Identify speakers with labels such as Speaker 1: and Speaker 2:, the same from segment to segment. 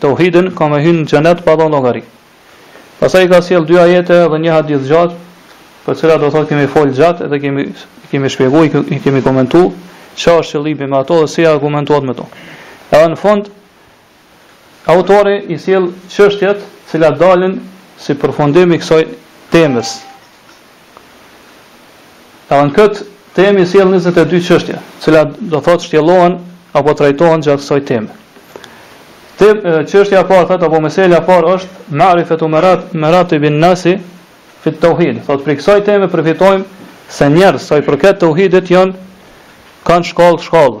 Speaker 1: Tauhidin ka me hyn në xhenet pa dhënë llogari. Pastaj i ka sjell dy ajete dhe një hadith gjatë, për të cilat do thotë kemi fol gjatë edhe kemi i kemi shpjegu i kemi komentu çka është qëllimi me ato dhe si argumentohet me to. Edhe në fund autori i sjell çështjet të cilat dalin si përfundim i kësaj temës. Edhe në këtë temë i sjell 22 çështje, të cilat do thotë shtjellohen apo trajtohen gjatë kësaj teme. Te çështja e parë thotë apo mesela e parë është ma'rifatu maratibin nasi fit tauhid. Thotë prej kësaj teme përfitojmë se njerëz sa i përket tauhidit janë kanë shkallë shkallë.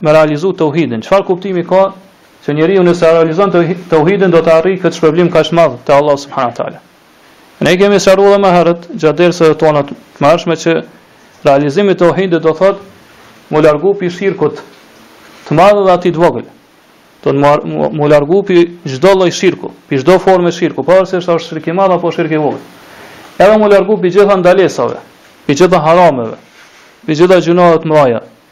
Speaker 1: me realizu tauhidin. Çfarë kuptimi ka që njeriu nëse e realizon tauhidin do të arrijë këtë shpërblim kaq të madh te Allahu subhanahu wa taala? Ne i kemi sqaruar edhe më herët gjatë dersave tona të mëhershme që realizimi i tauhidit do thotë mu largu pi shirkut të madh dhe atij të vogël. Do thotë mu largu pi çdo lloj shirku, pi çdo formë shirku, pavarësisht a është shirk i madh apo shirk i vogël. Edhe mu largu pi gjitha ndalesave, pi gjitha harameve, pi gjitha gjynave të mëdha,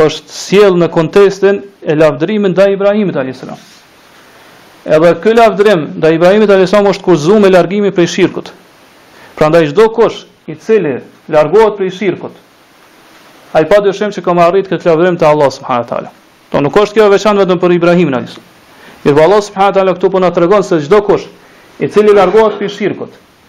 Speaker 1: është sjellë në kontekstin e lavdërimit ndaj Ibrahimit alayhis salam. Edhe ky lavdërim ndaj Ibrahimit alayhis salam është kushtëzuar me largimin prej shirkut. Prandaj çdo kush i cili largohet prej shirkut, ai pa dyshim që ka me arrit këtë lavdërim te Allahu subhanahu wa taala. Do nuk është kjo e veçantë vetëm për Ibrahimin alayhis salam. Mirëpo Allah subhanahu wa taala këtu po na tregon se çdo kush i cili largohet prej shirkut,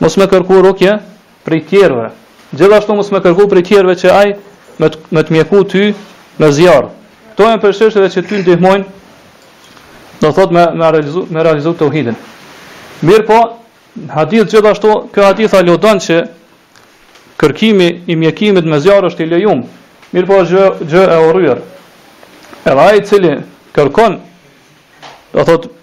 Speaker 1: Mos me kërku rukje prej tjerëve. Gjithashtu mos me kërku prej tjerëve që ai me të, me të mjeku ty me zjarr. Këto janë prej çështjeve që ty ndihmojnë do thot me me realizu me realizu teuhidin. Mirëpo, hadith gjithashtu, kjo hadith aludon që kërkimi i mjekimit me zjarr është i lejum, mirëpo gjë, gjë e urryer. Edhe ai i cili kërkon, do thot,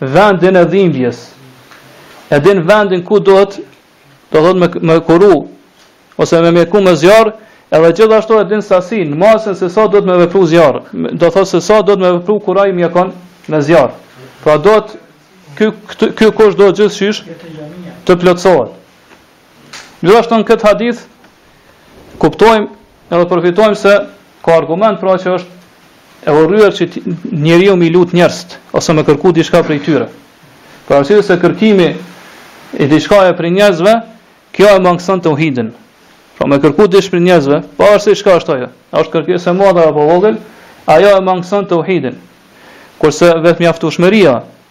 Speaker 1: vendin e dhimbjes. E din vendin ku duhet, do thot me me kuru ose me mjeku me zjarr, edhe gjithashtu e din sasinë, masën se sa duhet me vepru zjarr. Do thot se sa duhet me vepru kur ai mjekon me zjarr. Pra do të ky ky kusht duhet gjithsesi të plotësohet. Gjithashtu në këtë hadith kuptojmë edhe përfitojmë se ka argument pra që është e urryer që njeriu mi lut njerëzit ose me kërku diçka prej tyre. Për arsye se kërkimi i diçkaje prej njerëzve, kjo e mangëson teuhidin. Pra me kërku diç prej njerëzve, pavarësisht çka është ajo, a është kërkesë e madhe apo vogël, ajo e mangëson teuhidin. Kurse vetëmjaftueshmëria,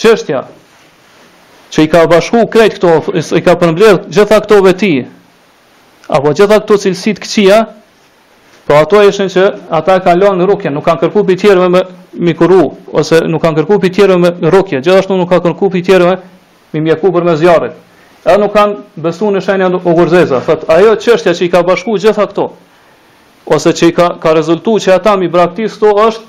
Speaker 1: Çështja që i ka bashku krejt këto, i ka përmbledh gjitha këto veti, apo gjitha këto cilësi të këqija, pra ato ishin që ata kanë lanë rukje, nuk kanë kërku prej tjerëve me i kuru, ose nuk kanë kërku prej tjerëve me rukje, gjithashtu nuk kanë kërku prej tjerëve me mjeku përmes zjarrit, edhe nuk kanë besu në shenja në ugurzeza, thotë, ajo çështja që i ka bashku gjitha këto, ose që i ka, ka rezultu që ata me i braktis këto është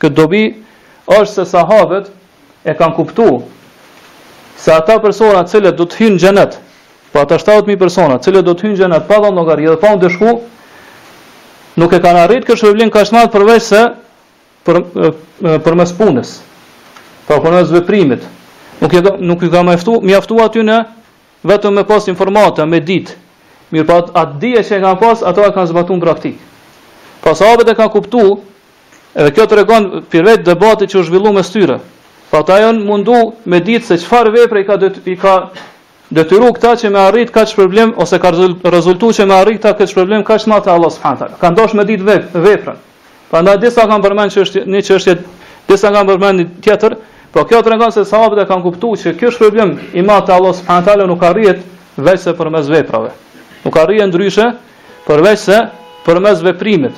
Speaker 1: Kjo dobi është se sahabët e kanë kuptu se ata persona të cilët do të hynë në xhenet, pra ata 70.000 persona të cilët do të hynë në xhenet pa dhënë llogari dhe pa u ndëshku, nuk e kanë arrit këtë shpërblim kaq madh përveç se përmes punës. Pra përmes veprimit. Nuk e nuk i ka mjaftu, mjaftu atyne Vetëm me pas informata, me ditë. Mirëpo atë dije që e kanë pas, atë e kanë zbatu në praktikë. Pra sahabët e kanë kuptu, edhe kjo tregon për vetë debati që u zhvillu mes tyre. Pra ata janë mundu me ditë se çfarë vepre i ka, dmth, i ka detyru këta që me arrit kaq shpërblim, ose ka rezultu që me arrit këta këtë shpërblim kaq madh te Allah s.a. Kanë dash me ditë vep, veprën. Prandaj disa kanë përmend një çështje, disa kanë përmend tjetër, po kjo tregon se sahabët e kanë kuptu që ky shpërblim i madh te Allah subhanahu wa taala nuk arrihet veçse përmes veprave. Nuk arrihet ndryshe përveçse përmes veprimit.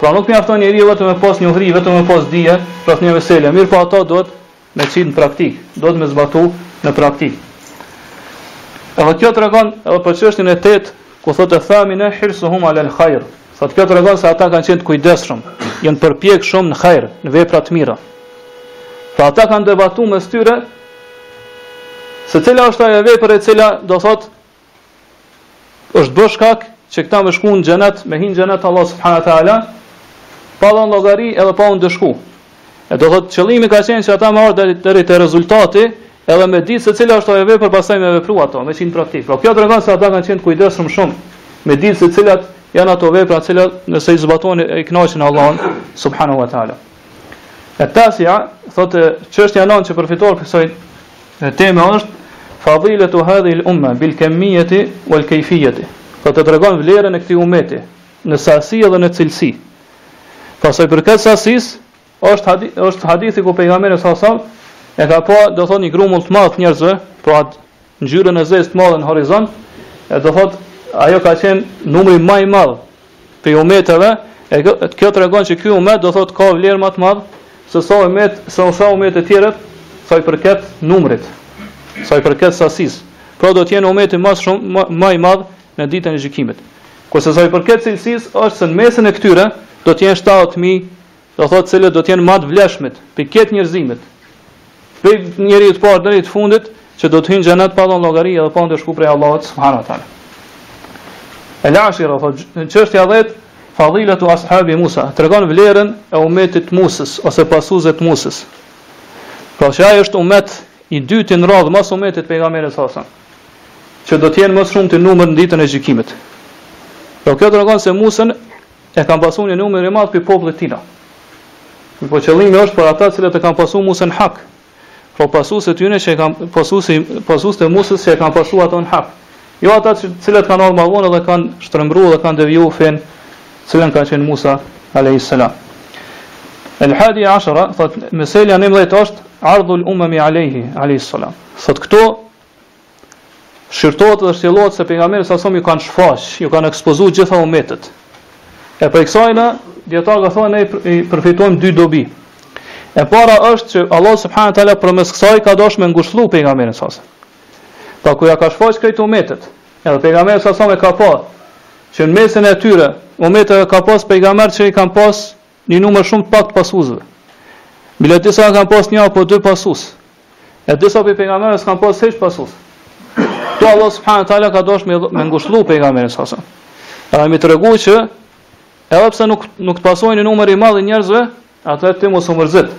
Speaker 1: Pra nuk mjafton njeriu vetëm me pas njohuri, vetëm me pas dije, për një mesele, mirëpo atë duhet me qit në praktik, duhet me zbatu në praktik. Edhe kjo tregon edhe për çështjen e tetë, ku thot eth-thaminetu hirsuhum alel hajr. Thot kjo tregon se ata kanë qenë të kujdesshëm, janë përpjek shumë në hajr, në vepra të mira. Pra ata kanë debatu mes tyre, se cila është ajo vepër e cila do thot është bërë shkak që këta me shku në xhenet, me hi në xhenet Allah subhanahu teala, pa dhënë llogari edhe pa u ndëshku. E do thotë qëllimi ka qenë që ata me ardhë deri te rezultati, edhe me ditë se cila është ajo vepër, pastaj me vepru atë, me qit në praktik. Pra kjo tregon se ata kanë qenë të kujdesshëm shumë me ditë se cilat janë ato vepra të cilat nëse i zbatojnë e kënaqin Allahun subhanahu wa taala. E tasia, thotë, çështja nëntë që përfitohet prej kësaj teme është, fadhiletu hadhihil umme, bil kemijeti, uel kejfijeti. Thotë, të tregon vlerën e këtij umeti, në sasi edhe në cilësi. Sa i përket sasis, është, hadith, është hadithi ku pejgamberi sa sa, e ka pa, do thotë, një grumull të madh të njerëzve, pra ngjyrën e zezë të madhe në horizont, e do thotë ajo ka qenë numri më i madh prej umeteve, e kjo tregon se ky umet do thotë ka vlerë më të madh se sa umet, se sa umetet e tjera, sa i përket numrit, sa i përket sasisë. Pra do të jenë umeti ma shumë ma i madh në ditën e gjykimit. Kurse sa i përket cilësisë, është se në mesin e këtyre do të jenë 70000 Do thotë cilët do të jenë më të vlefshmit, prej krejt njerëzimit. Prej njeriut të parë deri të fundit që do të hyjnë në xhenet pa dhënë llogari edhe pa u ndëshku prej Allahut subhanahu wa taala. El ashira thotë në çështja 10 Fadilatu ashabi Musa tregon vlerën e umetit Musës ose pasuesit të Musës. Pra që ai është umet i dyti në radhë mas umetit pejgamberit sa që do të jenë më shumë në numër në ditën e gjykimit. Pra kjo tregon se Musën e kanë pasu një numër i madh prej popullit tina. Në po qëllimi është për ata cilët e kanë pasu Musën në hak, po pasuesit e tyne që e kanë pasu pasuesit e Musës që e kanë pasu ato në hak. Jo ata që cilët kanë ardh ma vonë dhe kanë shtrembru dhe kanë deviju fen në cilën ka qenë Musa a.s. El hadije ashara, thot, meselja njëmbëdhjet është ardhul umemi a.s. Thot, këtu shqyrtohet dhe shtjellohet se pejgamberi sa sa ju kanë shfaq, ju kanë ekspozuar gjitha umetet. E prej kësajna dijetarët kanë thonë ne i përfitojmë dy dobi. E para është që Allah subhanahu teala përmes kësaj ka dashur me ngushëllu pejgamberin sa sa. Pra kur ja ka shfaq këto umetet. Edhe pejgamberi sa sa e ka pa që në mesin e atyre umeteve ka pas pejgamber që i kanë pas një numër shumë të pak të pasuesve. Bile disa kanë pas një apo dy pasus. E disa prej pejgamberëve s'kanë pas hiç pasus. Këtu Allah subhanahu wa taala ka dashur me me ngushëllu pejgamberin sa sa. Edhe me tregu që edhe pse nuk nuk të pasojnë numri i madh i njerëzve, atë ti mos u mërzit.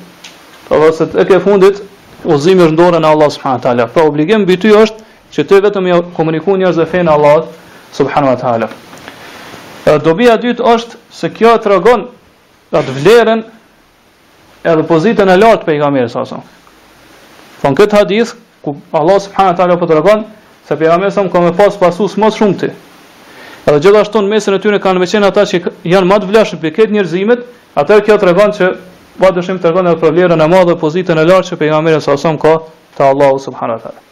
Speaker 1: Për se tek e fundit, udhëzimi është n'dorën e Allah subhanahu wa taala. Pra obligim mbi ty është Që ti vetëm ja komunikon njerëzve fenë e Allahut subhanahu wa taala. Dobia e dytë është se kjo tregon atë vlerën edhe pozitën e lartë pejgamberit sa sa. N'këtë hadith ku Allah subhanahu wa taala po tregon se pejgamberi sa ka me pas pasues më së shumti. Edhe gjithashtu në mesin e tyre kanë me qenë ata që janë më të vlefshëm prej krejt njerëzimit, atë kjo tregon se pa dyshim tregon edhe për vlerën e madhe pozitën e lartë që pejgamberi sa sa ka te Allahu subhanahu wa taala.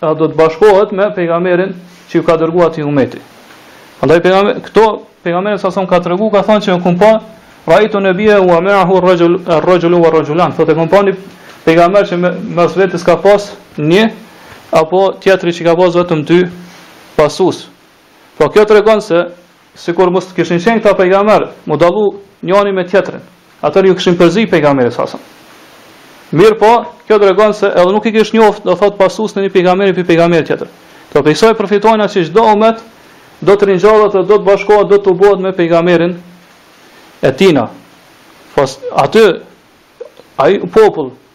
Speaker 1: A do të bashkohet me pejgamberin që ju ka dërguar atij umeti. Andaj pejgamber këtu pejgamberi sa son ka tregu ka thënë që un kum pa raitu nabia wa ma'ahu ar-rajul ar-rajul wa ar-rajulan. Thotë kum pa një pejgamber që me vete ka pas një apo tjetri që ka pas vetëm dy pasus. Po kjo tregon se Sikur mos të kishin qenë këta pejgamber, mu dallu njani me tjetrin, atëherë ju kishin përzi pejgamberit sa sa. Mirëpo, kjo tregon se edhe nuk i kish njoft, do thot pasuesit e një pejgamberi prej pejgamberit tjetër. Kjo prej saj përfitojna që çdo umet do të ringjallet dhe do të bashkohet, do të tubohet me pejgamberin e tina. Pra aty ai popull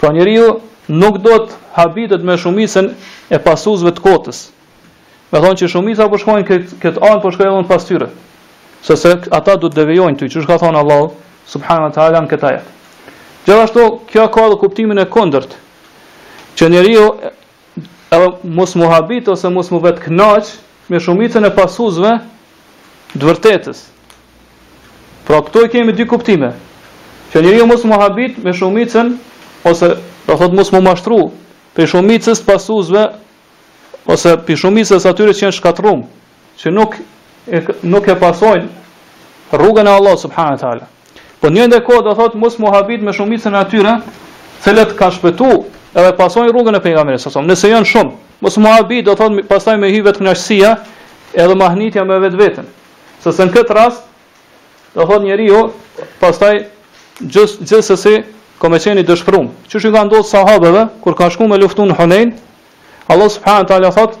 Speaker 1: Pra njeriu nuk do të habitet me shumicën e pasuesve të kotës. Me thonë që shumica po shkojnë kët anë, po shkojnë edhe pas tyre. Sepse ata do të devijojnë ty, qysh ka thonë Allahu subhanahu wa taala në këtë ajet. Gjithashtu kjo ka edhe kuptimin e kundërt, që njeriu edhe mos mu habit ose mos mu vetë knaq me shumicën e pasuesve të vërtetës. Pra këto i kemi dy kuptime. Që njeriu mos mu habit me shumicën ose do thot mos mu mashtru prej shumicës të pasuesve ose prej shumicës atyre që janë shkatrru që nuk e nuk e pasojnë rrugën e Allahut subhanahu wa taala. Po njëkohësisht do thot mos mu habit me shumicën e atyre, të cilët kanë shpëtu edhe pasojnë rrugën e pejgamberit sa sonë. Nëse janë shumë, mos mu habit do thot pastaj me hy vetëkënaqësia edhe mahnitja me vetveten. Sepse në këtë rast do thot njeriu pastaj gjys gjithsesi ka me qenë i dëshpëruar. Qysh i ka ndodhur sahabeve kur kanë shkuar me luftu në Hunain, Allah subhanahu wa taala thot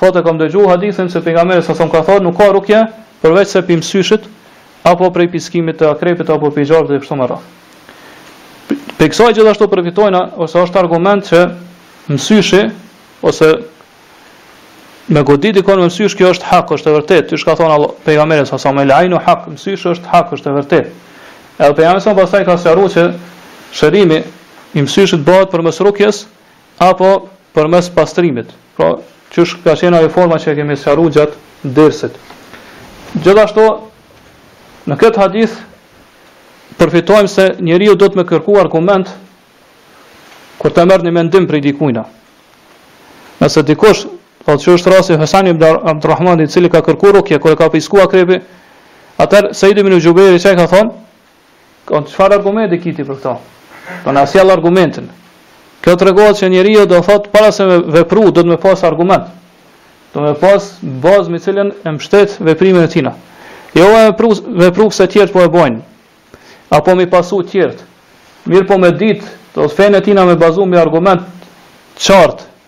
Speaker 1: Thotë e kam dëgju hadithin se pejgamberi sa sa ka thonë nuk ka rukje përveç se prej mësyshit apo prej pickimit të akrepit apo prej gjarprit e kështu me radhë. Prej kësaj gjithashtu përfitojmë ose është argument që mësyshi ose me godit dikon me mësysh kjo është hak, është e vërtetë, qysh ka thonë Allah pejgamberi sa sa el-ajnu hak, mësyshi është hak, është e vërtetë. Edhe pejgamberi sa pastaj ka sqaruar që shërimi i mësyshit bëhet përmes rukjes apo përmes pastrimit, pra qysh ka qenë ajo forma që e kemi sqaruar gjatë dersit. Gjithashtu në këtë hadith përfitojmë se njeriu do të me kërku argument kur të merr një mendim prej dikujna. Nëse dikush thotë qysh është rasti Husajn ibn Abdurrahman i cili ka kërkuar rukje kur e ka pickuar akrepi, atëherë Said ibn Jubair i çka ka thonë, Ka thonë çfarë argumenti ki ti për këto? Do na sjell argumentin. Kjo tregon se njeriu do thot para se me vepru do të me pas argument. Do me pas bazë me të cilën e mbështet veprimin e tina. Jo me vepru vepru se të tjerë po e bojnë. Apo m'i pasu të tjerë. Mirëpo me ditë, do thot fenë tina me bazu me argument të qartë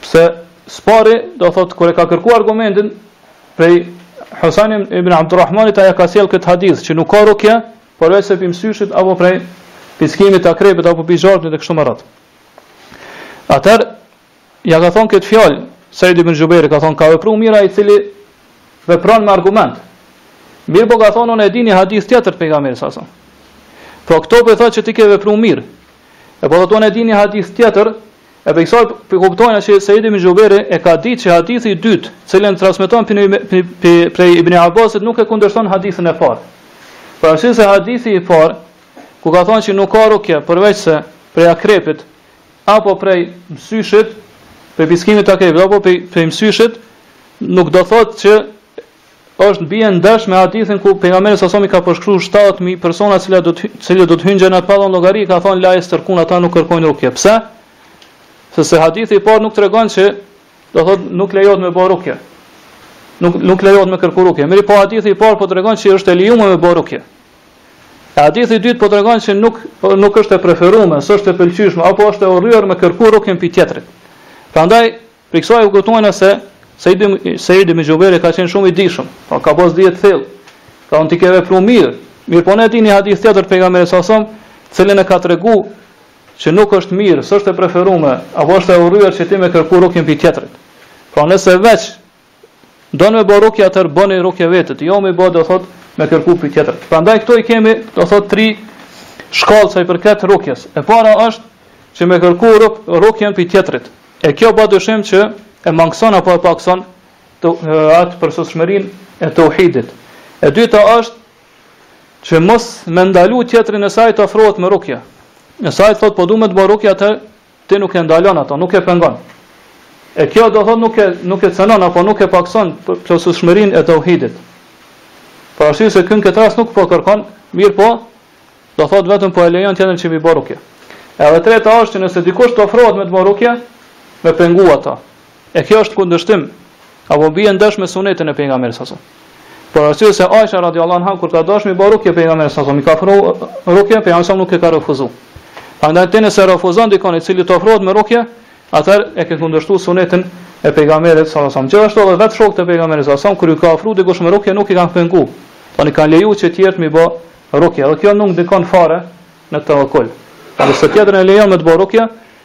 Speaker 1: Pse s'pari, do thotë kur e ka kërkuar argumentin prej Husain ibn Abdurrahmanit ia ka sjell këtë hadith që nuk ka rukje, përveç se prej mësyshit apo prej pickimit të akrepit apo prej gjarprit e kështu me radhë. Atër, ia ka thonë këtë fjalë, Seid ibn Xhubejri ka thonë, ka vepru mirë ai i cili vepron me argument. Mirëpo ka thonë, unë e di një hadith tjetër të pejgamberit, sa Pra këtu po i thotë që ti ke vepru mirë, E po thotë unë e di një hadith tjetër, e prej kësaj po kuptojna që Seid ibn Xhubejri e ka ditë që hadithi i dytë, cilin transmeton prej ibn Abbasit nuk e kundërshton hadithin e parë. Për arsye se hadithi i parë, ku ka thonë që nuk ka rukje përveç se prej akrepit, apo prej mësyshit, prej pickimit të akrepit, apo prej, prej mësyshit, nuk do thotë që është bie ndesh me hadithin ku pejgamberi salallahu alejhi ve selem i ka përshkruar 70000 persona që do të cilët do të hyjnë në xhenet pa llogari ka thënë la jesterkun ata nuk kërkojnë rukje pse sepse se hadithi i parë nuk tregon se do thotë nuk lejohet me bërë rukje nuk nuk lejohet me kërku rukje mirëpo hadithi i parë po tregon se është e lejuar me bërë rukje e hadithi i dytë po tregon se nuk po, nuk është e preferuar s'është e pëlqyeshme apo është e urryer me kërku rukjen pi tjetrit prandaj Prej kësaj kuptojna se Seid Seid ibn Xhubejri ka qenë shumë i dijshëm, pra ka pas dije të thellë. Pra i thotë ti ke vepruar mirë. Mirëpo ne dimë një hadith tjetër të pejgamberit salallahu alejhi ve selem, të cilin e ka tregu që nuk është mirë, s'është e preferume, apo është e urryer që ti me kërku rukjen pi tjetrit. Pra nëse veç Don me bë rukje atë bëni rukje vetes, jo me bë do thot me kërku pi tjetrit. Prandaj këto i kemi do thot tri shkallë sa i përket rukjes. E para është që me kërku ruk, rukjen pi tjetrit. E kjo pa dyshim që e mangëson apo e pakëson atë përsosmërinë e teuhidit. E dyta është që mos me ndalu tjetrin nëse ai të ofrohet me rukje. Nëse ai thot po du me të bërë rukje të Ti nuk e ndalon ata, nuk e pengon. E kjo do thotë nuk e nuk e cenon apo nuk e pakson përsosmërinë e tauhidit. Për arsye se ti në këtë rast nuk po kërkon, mirëpo, do thotë vetëm po e lejon tjetrin që me t'bërë rukje. Edhe treta është që nëse dikush të ofrohet me të bërë rukje, me pengu ata. E kjo është kundërshtim apo bie ndesh me sunetin e pejgamberit salallahu alejhi ve selem. Për arsye se Aisha radhiyallahu anha kur ka dashur me ba rukje pejgamberit salallahu alejhi ve selem, i ka ofru rukje, pejgamberi nuk e ka refuzuar. Prandaj ti nëse refuzon dikon i cili të ofrohet me rukje, atëherë e ke kundërshtuar sunetin e pejgamberit salallahu alejhi ve selem. Gjithashtu edhe vet shokët e pejgamberit salallahu alejhi ve selem kur i ka ofruar dikush me rukje nuk i kanë pengu. Ata i kanë leju që të tjerët mi bë rukje, dhe kjo nuk ndikon fare në tevekul. Nëse tjetrin e lejon me të bë rukje,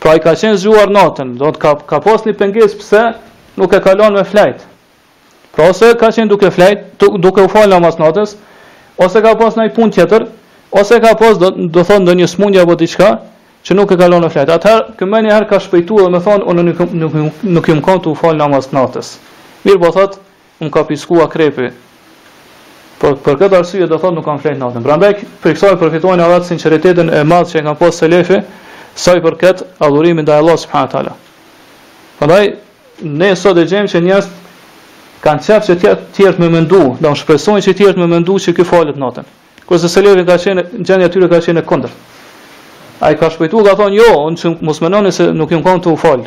Speaker 1: Pra ai ka qenë zgjuar natën, do thotë ka ka pas një pengesë pse nuk e ka lon me flajt. Pra ose ka qenë duke flajt, duke u fal namaz natës, ose ka pas ndonjë punë tjetër, ose ka pas do, do thonë ndonjë smundje apo diçka që nuk e ka lon me flajt. Atëherë ky menjëherë ka shpejtuar dhe me thonë unë nuk nuk nuk jam kanë tu u fal namaz natës. Mirëpo thotë Më ka pisku akrepi. Po për këtë arsye do thotë nuk kam flejt natën. Prandaj prej kësaj përfitojmë edhe atë sinqeritetin e madh që e kanë pas selefi sa i përket adhurimit ndaj Allahut subhanahu wa taala. Prandaj ne sot e gjejmë që njerëzit kanë qef që tjerët me mendu, do thotë shpresojnë që tjerët me mendu që ky falet natën. Kurse selefi ka qenë gjendja e tyre ka qenë e kundërt. Ai ka shpejtu, ka thonë jo, unë mos mendoni se nuk jam kanë tu u fal.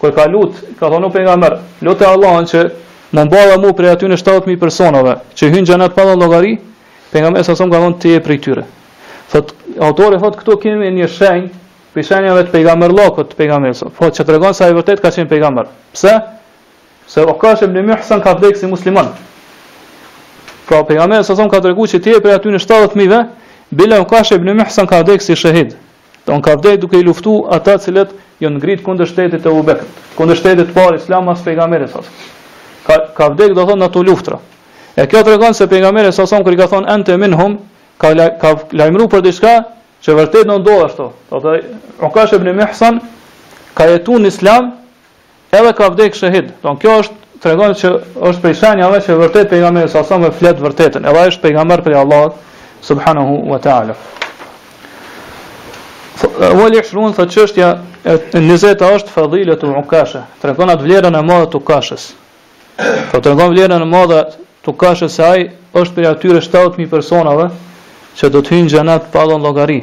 Speaker 1: Kur e ka lut, ka thënë pejgamber, lute Allahun që me m'ba edhe mu prej atyne 7000 personave që hynë xhenet pa dhënë llogari, pejgamberi sa sa ka thënë ti je prej tyre. Thot autori thot këtu kemi një shenjë prej shenjave të pejgamberllëkut të pejgamberit. Po që tregon se ai vërtet ka qenë pejgamber. Pse? Se Ukashe ibn Mihsan ka vdekë si musliman. Pra pejgamberi sa sa ka treguar që ti je prej atyne 70 mijëve, bile Ukashe ibn Mihsan ka vdekë si shahid. Don ka vdek duke i luftu ata cilët janë ngrit kundër shtetit të Ebu Bekrit, kundër shtetit të parë islam mas pejgamberit sa. Ka ka vdek do thonë në ato luftra. E kjo tregon se pejgamberi sa sa kur i ka thonë ente minhum ka ka lajmëru për diçka që vërtet do ndodhë ashtu. Do thotë Ukashe ibn Mihsan ka jetu në islam Edhe ka vdek shahid. Don kjo është tregon që është prej shenjave që vërtet pejgamberi sa sa e flet vërtetën. Edhe ai është pejgamber prej Allahut subhanahu wa taala. Wal ishrun thotë çështja e 20 është fadilatu ukasha. Tregon atë vlerën e madhe të Ukashës. Po tregon vlerën e madhe të Ukashës se ai është prej atyre 7000 personave që do të hyjnë në xhenet pa dhon llogari.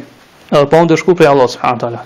Speaker 1: Edhe pa u ndeshku prej Allahut subhanahu wa taala.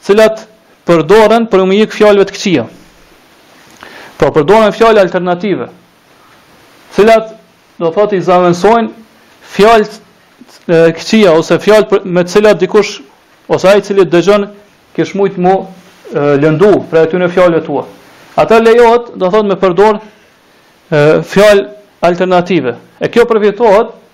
Speaker 1: të cilat përdoren për m'u ik fjalëve të këqija. Pra përdoren fjalë alternative, të cilat do thotë i zavendësojnë fjalë të këqija ose fjalë me të cilat dikush ose ai i cili dëgjon kish mujt mu lëndu prej atyne fjalëve tua. Atëherë lejohet, do thotë me përdor fjalë alternative. E kjo përfitohet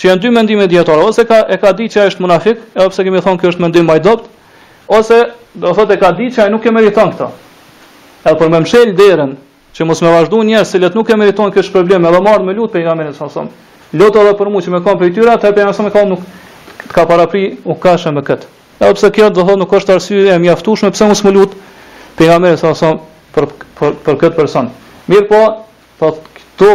Speaker 1: që janë dy mendime dijetarëve, ose ka e ka ditë që ai është munafik, edhe pse kemi thonë ky është mendim më i dobët, ose do të thotë e ka ditë që ai nuk e meriton këtë. Edhe për me mshel derën, që mos me vazhdu njerëz cilët nuk e meritojnë këtë shpërblim, edhe marr me lut pejgamberin sa son. Lut edhe për mua që me kanë prej tyre, atëherë pejgamberi sa sa i ka thonë të ka parapri Ukashe me kët. Edhe pse kjo do thotë nuk është arsye e mjaftueshme pse mos me lut pejgamberi sa son për për për kët person. Mirëpo, Thotë, këtu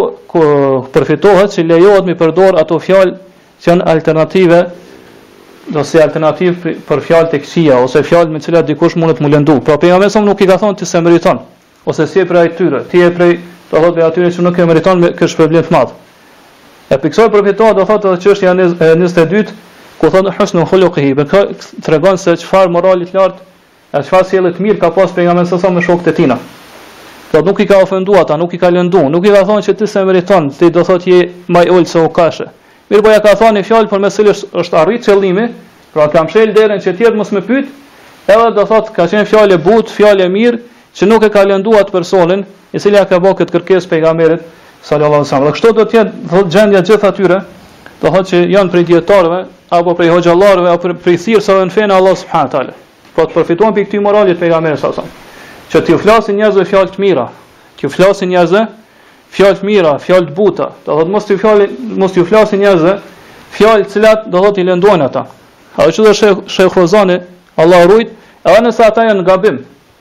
Speaker 1: përfitohet që lejohet me i përdor ato fjalë që janë alternative, do si alternativë për fjalë të këqija, ose fjalë me cilat dikush mundet mu lëndu. Pra pejgamberi nuk i ka thonë ti s'e meriton, ose s'je prej tyre, ti je prej, do thotë prej atyre që nuk e meriton me këtë shpërblim të madhë. E prej kësaj përfitohet, do thotë edhe çështja 22, ku thotë husnu hulukihi, prej kësaj tregon se çfarë morali t'lartë, E çfarë sjellje të mirë ka pas pejgamberi sa me shokët e tina. Po nuk i ka ofendu ata, nuk i ka lëndu, nuk i ka thonë që ti s'e meriton, ti do thotë je më i ulët se Ukashe. Mirëpo ja ka thonë një fjalë përmes cilës është arrit qëllimi, pra ka mshel derën që tjerë mos me pyt, edhe do thotë ka qenë fjalë e butë, fjalë e mirë, që nuk e ka lëndu atë personin, i cili ja ka bërë këtë kërkesë pejgamberit sallallahu alaihi wasallam. Dhe kështu do të jetë thotë gjendja e gjithë atyre, do thotë që janë prej dietarëve apo prej hoxhallarëve apo prej thirrsave në fenë e Allahut subhanahu wa taala. Po të përfitojnë prej këtij moralit të pejgamberit sa sa. Që t'ju flasin njerëzve fjalë të mira, t'ju flasin njerëzve fjalë të mira, fjalë të buta. Do thotë mos t'ju fjalin, mos t'ju flasin njerëzve fjalë të cilat do thotë i lëndojnë ata. A thotë edhe sheh sheh Feuzani, Allahu ruajt, edhe nëse ata janë gabim,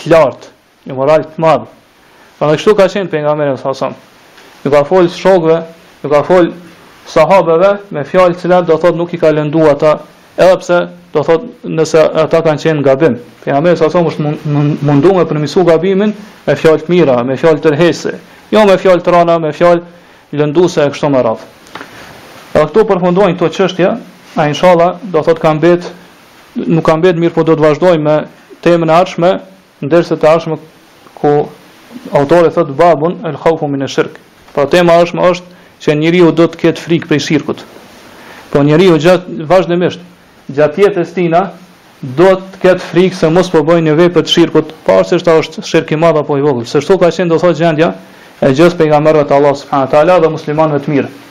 Speaker 1: të lartë, një moral të madh. Prandaj kështu ka qenë pejgamberi sallallahu alajhi wasallam. Ju ka fol shokëve, ju ka fol sahabeve me fjalë të cilat do thotë nuk i ka lëndu ata, edhe pse do thotë nëse ata kanë qenë gabim. Pejgamberi sallallahu alajhi wasallam është mundu me përmisu gabimin me fjalë të mira, me fjalë tërheqëse, jo me fjalë të rëna, me fjalë lënduese e kështu me radhë. Edhe këtu përfundojnë këto çështje, a inshallah do thotë ka mbet nuk ka mbet mirëpo do të vazhdojmë me temën e ardhshme në dersat e ardhshme ku autori thot babun el khaufu min esh-shirk pra tema e ardhshme është që njeriu duhet të ketë frikë prej shirkut po njeriu gjatë vazhdimisht gjatë jetës tina duhet të ketë frikë se mos po bën një vepër të shirkut pa se çfarë është shirk i madh apo i vogël se kështu ka qenë do thotë gjendja e gjithë pejgamberëve të Allahut subhanahu wa taala dhe muslimanëve të mirë